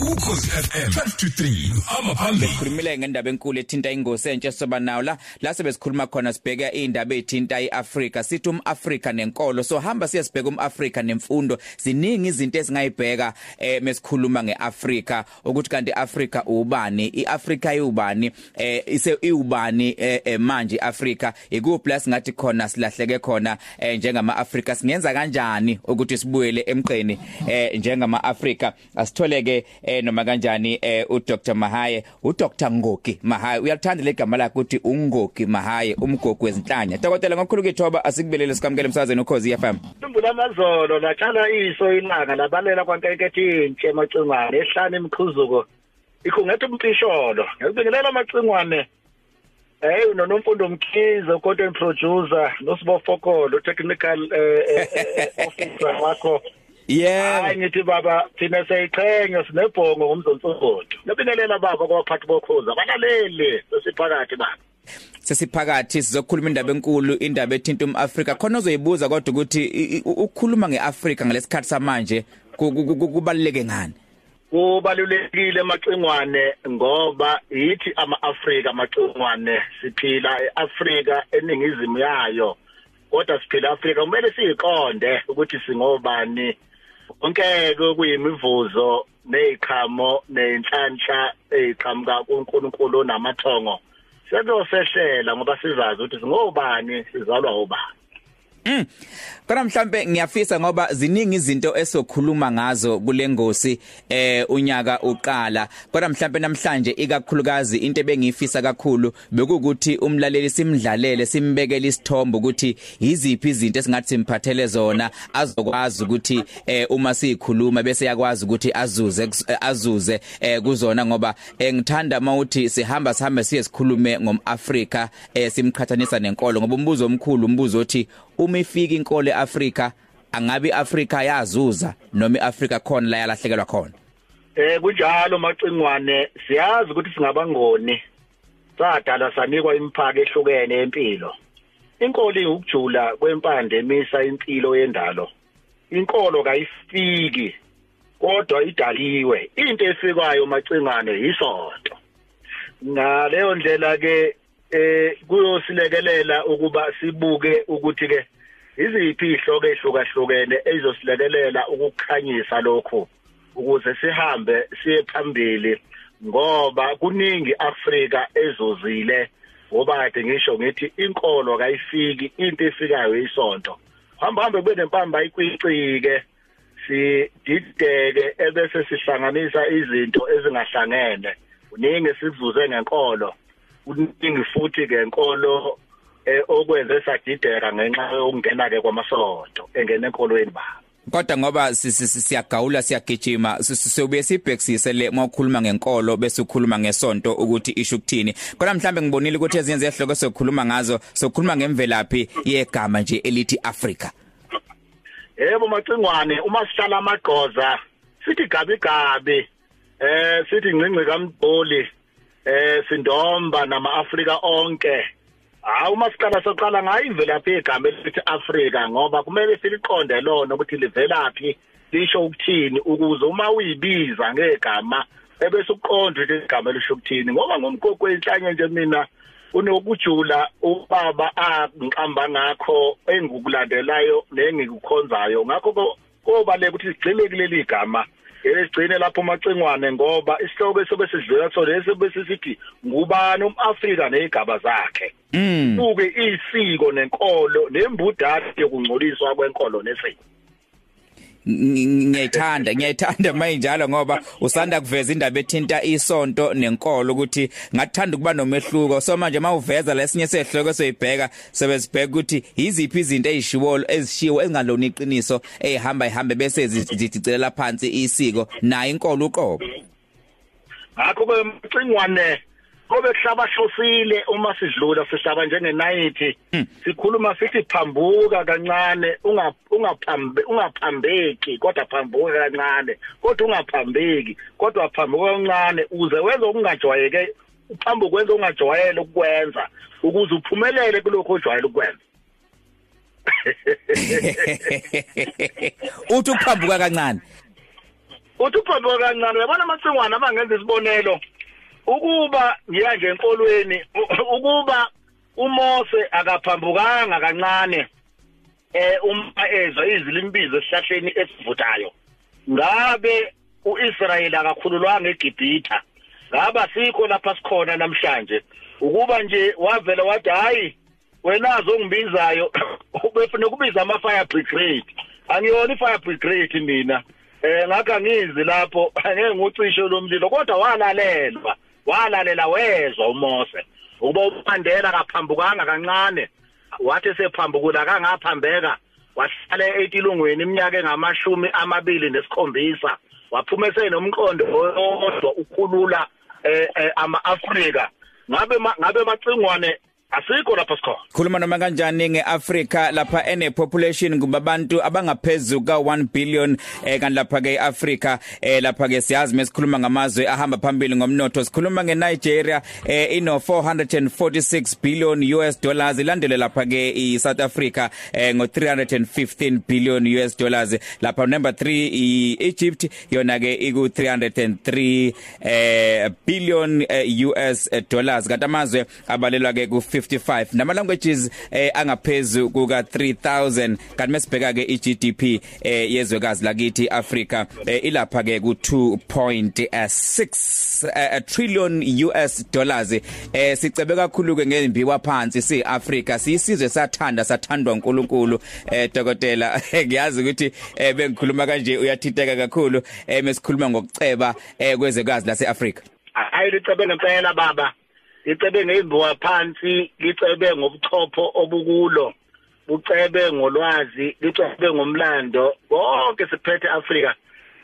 ukhosi FM 1223 hamba phambili khulumile ngendaba enkulu ethinta ingosi entshe soba nawo la la sebesikhuluma khona sibheka indaba ethinta iAfrika. Sithi umAfrika nenkolo so hamba siyasibheka umAfrika nemfundo. Ziningi izinto esingayibheka eh mesikhuluma ngeAfrika ukuthi kanti iAfrika ubani iAfrika iubani eh ise iubani eh, eh, manje iAfrika? Ikuphi la singathi khona silahleke khona eh, njengama Afrika singenza kanjani ukuthi sibuyele emqeni eh, njengama Afrika asitholeke eh, noma kanjani eh, uDr. Mahaye uDr. Ngogi Mahaye. Uyalithanda legama lakhe ukuthi uNgogi Mahaye umgogo wezinhlanya. Dokotela ngokukhulu kithoba asikubelele sikamkele umsazweni ukhozi FM Imbula amazolo latshala iso ilanga labalela kwankekethe intshe emacingwane ehlane imqhuzuko ikhungethe umcisholo ngikubingelela amacingwane. Eh unonomfundo mkhize content producer nosibo Fokolo technical eh, eh, eh, officer wakho. Yeah. Hayi ngithi baba thina siyayiqhenya sinebhongo ngomzonsobodo ngibingelela baba kwabaphathi bokhoza abalaleli sesiphakathi baba. Sesiphakathi sizokhuluma indaba enkulu indaba ethinta umAfrika khona uzoyibuza kodwa ukuthi i- i- ukukhuluma ngeAfrika ngalesikhathi samanje ku- ku- ku- kubaluleke ngani? Kubalulekile amacingwane ngoba yithi ama-Afrika amacingwane siphila eAfrika eningizimu yayo. Kodwa siphila eAfrika kumele siyiqonde ukuthi singobani konke kuyimivuzo neziqhamo nenhlanhla eziqhamuka kuNkulunkulu namathongo. Sezosehlela ngoba sizazi ukuthi singobani sizalwa ubani Kodwa mhlambe ngiyafisa ngoba ziningi izinto esokhuluma ngazo kulengosi eh unyaka uqala. Kodwa mhlambe namhlanje ikakhulukazi into ebengifisa kakhulu bekukuthi umlaleli simdlalele simbekele isithombe ukuthi yiziphi izinto esingathi simphathele zona azokwazi ukuthi eh uma sikhuluma bese yakwazi ukuthi azuze azuze eh kuzona ngoba eh, ngithanda mawuthi sihamba sihambe siye sikhulume ngomAfrika eh simqhathanisa nenkolo ngoba umbuzo omkhulu umbuzo othi uma ifika inkolo eAfrika angabe iAfrika yazuza noma iAfrika khona la yalahlekelwa khona? Eh kunjalo macingwane siyazi ukuthi singabangoni sadala sanikwa imphaka ehlukene empilo inkolo ingukujula kwempande emisa impilo yendalo. Inkolo kayifiki kodwa idaliwe. Into efikayo macingane yisonto. Ngaleyo ndlela ke eh kuyosilekelela ukuba sibuke ukuthi ke iziphi ihloko ehlukahlukene ezosilekelela ukukhanyisa lokho ukuze sihambe siye phambili ngoba kuningi Afrika ezozile. Ngoba kade ngisho ngithi inkolo kayifiki into efikayo isonto hamba hambe kube nempamba ikwicike sidideke ebese sihlanganisa izinto ezingahlangene. Uningi sikuvuze ngenkolo. Uningi futhi ke enkolo eh okwenze sadideka ngenxa yokungena ke kwamasonto engena enkolweni baba. Kodwa ngoba si- si- si- siyagawula siyagijima si- si- sobuye sibhekisise le mawukhuluma ngenkolo bese ukhuluma ngesonto ukuthi isho ukuthini. Kodwa mhlambe ngibonile ukuthi ezinye zehloko sokhuluma ngazo sokhuluma ngemvelaphi yegama nje elithi Africa yebo macingwane uma sihlala amagqoza sithi gabi gabi eh sithi ngcinci kamdoli eh sindomba nama-Afrika onke. Hayi uma siqala soqala ngayo imvelaphi yegama elithi Afrika ngoba kumele siliqonde lona ukuthi livelaphi lisho ukuthini ukuze uma uyibiza ngegama ebese uqonde ukuthi igama lisho ukuthini. Ngoba ngomgogo wenhlanye nje mina unokujula ubaba angiqamba ngakho engikulandelayo nengikukhonzayo. Ngakho ko- kobaleka ukuthi sigcine kuleli gama. Esigcine lapho macingwane ngoba isihloko esobe sidlula kusona esobe sithi ngubani umAfrika nezigaba zakhe? Mm. Buke isiko nenkolo nembudala yokungcoliswa kwenkolo nesiko. Ngiyayithanda ngiyayithanda mayinjalo ngoba usanda kuveza indaba ethinta isonto nenkolo ukuthi ngathanda ukuba nomehluko. So manje mawuveza lesinye sehloko soyibheka sebesibheka ukuthi yiziphi izinto ezishiwo ezishiwo ezingalona iqiniso ehamba ihambe bese zidicelela phansi isiko nayo inkolo uqobo. Ngakho ke mcingwane kobe kuhlaba hlosile uma sidlula sihlaba njengenayithi sikhuluma sithi phambuka kancane unga ungaphambe ungaphambeki kodwa phambuka kancane kodwa ungaphambeki kodwa phambuka kancane uze wenze okungajwayeke uphambuka kwenza ongajwayele ukwenza ukuze uphumelele kulokho ojwayele ukwenza uthi ukuphambuka kancane. Uthi uphambuka kancane uyabona amacingwane abangenza isibonelo? Ukuba ngiya nje enkolweni ukuba uMose akaphambukanga kancane eh uma ezwa izwi limbizo esihlahleni esivuthayo ngabe uIsrayeli akakhululwanga eGibhitha? Ngaba sikho lapha sikhona namhlanje? Ukuba nje wavela wathi hayi wenazo ongibizayo ubefuna ukubiza ama fire brigade. Angiyona i fire brigade mina. Eh ngakho angizi lapho angeke ngucisho lomlilo kodwa walalelwa walalela wezwa uMose ukuba uMandela akaphambukanga kancane. Wathi sephambukula kangaphambeka wahlala etilungweni iminyaka engamashumi amabili nesikhombisa waphuma esenomqondo oyodwa ukhulula eh, eh, ama-Afrika. Ngabe ngabe macingwane asikho lapha sikhona khuluma noma kanjani ngeAfrika lapha ene population kubabantu abangaphezulu ka1 billion eh kanti lapha ke eAfrika eh lapha ke siyazi mesikhuluma ngamazwe ahamba phambili ngomnotho. Sikhuluma ngeNigeria eh ino 446 billion US dollars ilandele lapha ke iSouth Africa eh ngo 315 billion US dollars. Lapha number 3 iEgypt yona ke iku 303 eh billion eh, US dollars. Kanti amazwe abalelwa ke ku 55 nama languages eh angaphezulu kuka 3000 kanti mesibheka ke iGDP eh yezwekazi lakithi Africa eh, ilapha ke ku 2.6 eh, trillion US dollars. Eh sicebe kakhulu ke ngembiwa phansi siAfrica siyisizwe sathanda sathandwa uNkulunkulu eh dokotela. Ngiyazi ukuthi eh bengikhuluma kanje uyathinteka kakhulu eh mesikhuluma ngokuceba eh kwezwekazi laseAfrica hayi licebe ngempela baba. Licebe ngezimbuwa phansi licebe ngobuchopho obukulo bucebe ngolwazi licebe ngomlando konke siphethe Afrika.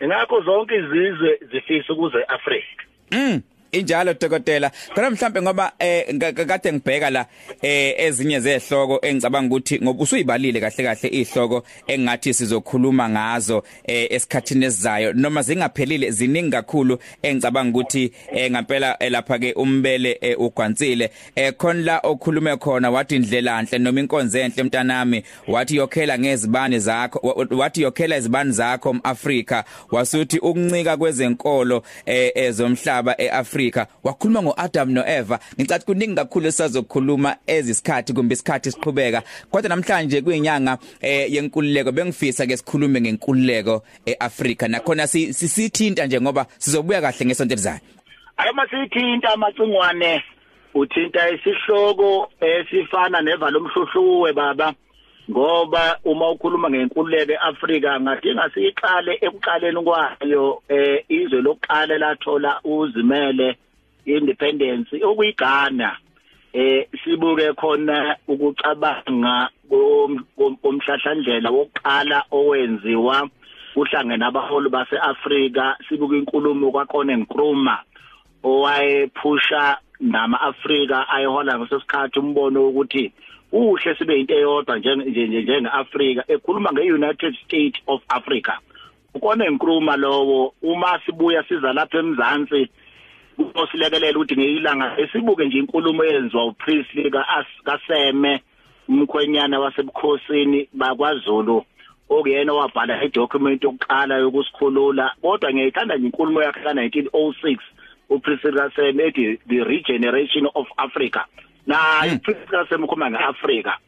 Ingakho zonke izizwe zifisa ukuze Afrika. Mm. Injalo dokotela. Khona mhlambe ngoba eh kade ngibheka la eh ezinye zehloko engicabanga ukuthi ngoba usuyibalile kahle kahle ihloko engathi sizokhuluma ngazo eh esikhathini esizayo noma zingaphelile ziningi kakhulu engicabanga ukuthi eh ngempela eh, lapha ke umbele ugwansile. Eh khona la okhulume khona wathi indlela enhle noma inkonzo enhle mntanami wathi yokhela ngezibani zakho wa- wathi yokhela izibani zakho umAfrika wasuthi ukuncika kwezenkolo ezomhlaba eAfrika wakhuluma ngoAdam noEva. Ngicathi kuningi kakhulu esazokhuluma ezisikhathi kumbe isikhathi siqhubeka kodwa namhlanje kuyinyanga eh, yenkululeko bengifisa ke sikhulume ngenkululeko eAfrika. Nakhona si- sisithinta nje ngoba sizobuya kahle ngesonto elizayo. Ayo masithinta amacingwane uthinta isihloko esifana nevalo omhluhluwe baba. Ngoba uma ukhuluma ngenkululeko eAfrika ngadinga siqale ekuqaleni kwayo eh izwe lokuqala lathola uzimele independence okuyiGhana eh sibuke khona ukucabanga kom- kom- komhlahlandlela wokuqala owenziwa uhlangene abaholi baseAfrika. Sibuke inkulumo kwaKone Nkrumah owayephusha nama-Afrika ayehola ngesikhathi umbono ukuthi uhle sibe into eyodwa njenge nje- njenge-Afrika ekhuluma nge-United States of Africa. Ukone Nkrumah lowo uma sibuya siza lapha eMzansi osilekelela ukuthi ngeyilanga esibuke nje inkulumo eyenziwa uPriestley ka- kaSeme umkhwenyana wasebukhosini bakwaZulu okuyena wabhala idocument yokuqala yokusikhulula. Kodwa ngiyithanda nje inkulumo yakhe ka1906 uPriestley kaSeme ethi the regeneration of Africa. Na uPriestley kaSeme ukhuluma ngeAfrika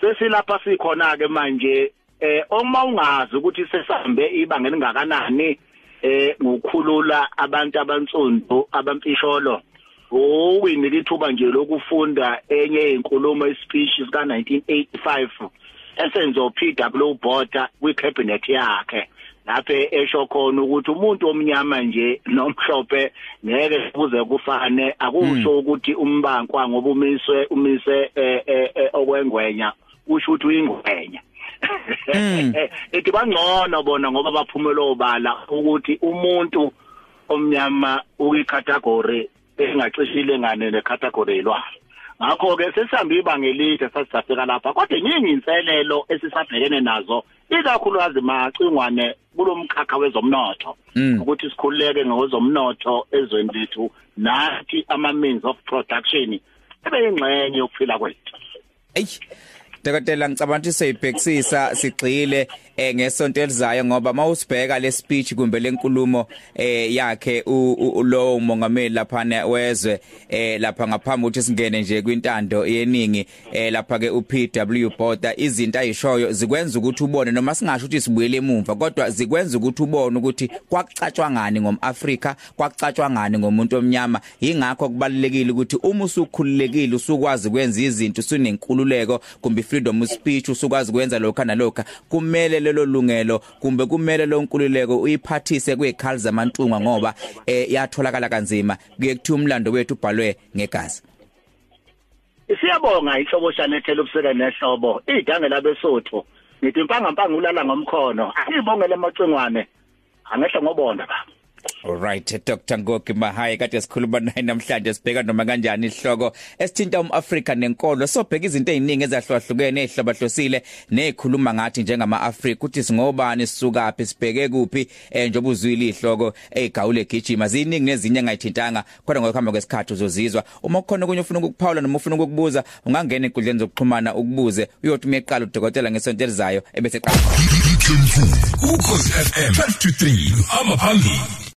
sesilapha sikhona ke manje eh uma ungazi ukuthi sesambe ibanga elingakanani eh ngokukhulula abantu abantsundu abampisholo uwini lithuba nje lokufunda enye inkulumo ispeech sika 1985 esenzo PW Botha kwi cabinet yakhe. Lapho esho khona ukuthi umuntu omnyama nje nomhlophe ngeke kuze kufane. Akusho ukuthi umbankwa ngoba umiswe umise eh, eh, eh, okwengwenya usho ukuthi uyingwenya. Ethi bangcono bona ngoba baphumela obala ukuthi umuntu omnyama uyicategory engacishile ngane necategory yelwalo ngakho ke sesihambe ibanga elide sasifika lapha kodwa iningi inselelo esisabhekene nazo ikakhulukazi macingwane kulomkhakha wezomnotho Mm. ukuthi sikhululeke ngezomnotho ezweni lethu nathi ama means of production ebe ingxenye yokuphila kwethu Ey Dokotela ngicabanga ukuthi seyibhekisisa sigxile eh ngesonto elizayo ngoba mawusibheka le speech kumbe lenkulumo eh yakhe lo mongameli lapha wezwe eh lapha ngaphambi ukuthi singene nje kwintando yeningi eh lapha ke uPW Botha izinto ayishoyo zikwenza ukuthi ubone noma singasho ukuthi sibuyele emuva kodwa zikwenza ukuthi ubone ukuthi kwakucatshwa ngani ngomAfrika kwakucatshwa ngani ngomuntu omnyama. Ingakho kubalekile ukuthi uma usukhululekile usukwazi ukwenza izinto usunenkululeko kumbe freedom of speech usukwazi ukwenza lokho nalokho kumele lelo lungelo kumbe kumele lo nkululeko uyiphathise kwekhali zamantunga ngoba eh yatholakala kanzima. Kuye kuthi umlando wethu ubhalwe ngegazi. Siyabonga ihlobo shanethela ubuseka nehlobo. Idange labesotho ngithi impanga mpanga ulala ngomkhono. Akibongele amacengwane angehla ngobonda baba Alright Dr. Ngoki Mahaya kade sikhuluma naye namhlanje sibheka noma kanjani ihloko esithinta umAfrika nenkolo. Sobheka izinto eziningi ezahlukahlukene ezihlobahlosile nezikhuluma ngathi njengama Afrika ukuthi singobani sisuka phi sibheke kuphi eh njoba uzwile ihloko egawule gijima. Ziningi nezinye engayithintanga kodwa ngokuhamba kwesikhathi uzozizwa. Uma kukhona kunye ufuna ukuphawula noma ufuna ukukubuza ungangena enkundleni zokuxhumana ukubuze. Uyothi umeqala udokotela ngesonto elizayo ebese qala. Ukhosi FM 12 to 3 amaphambili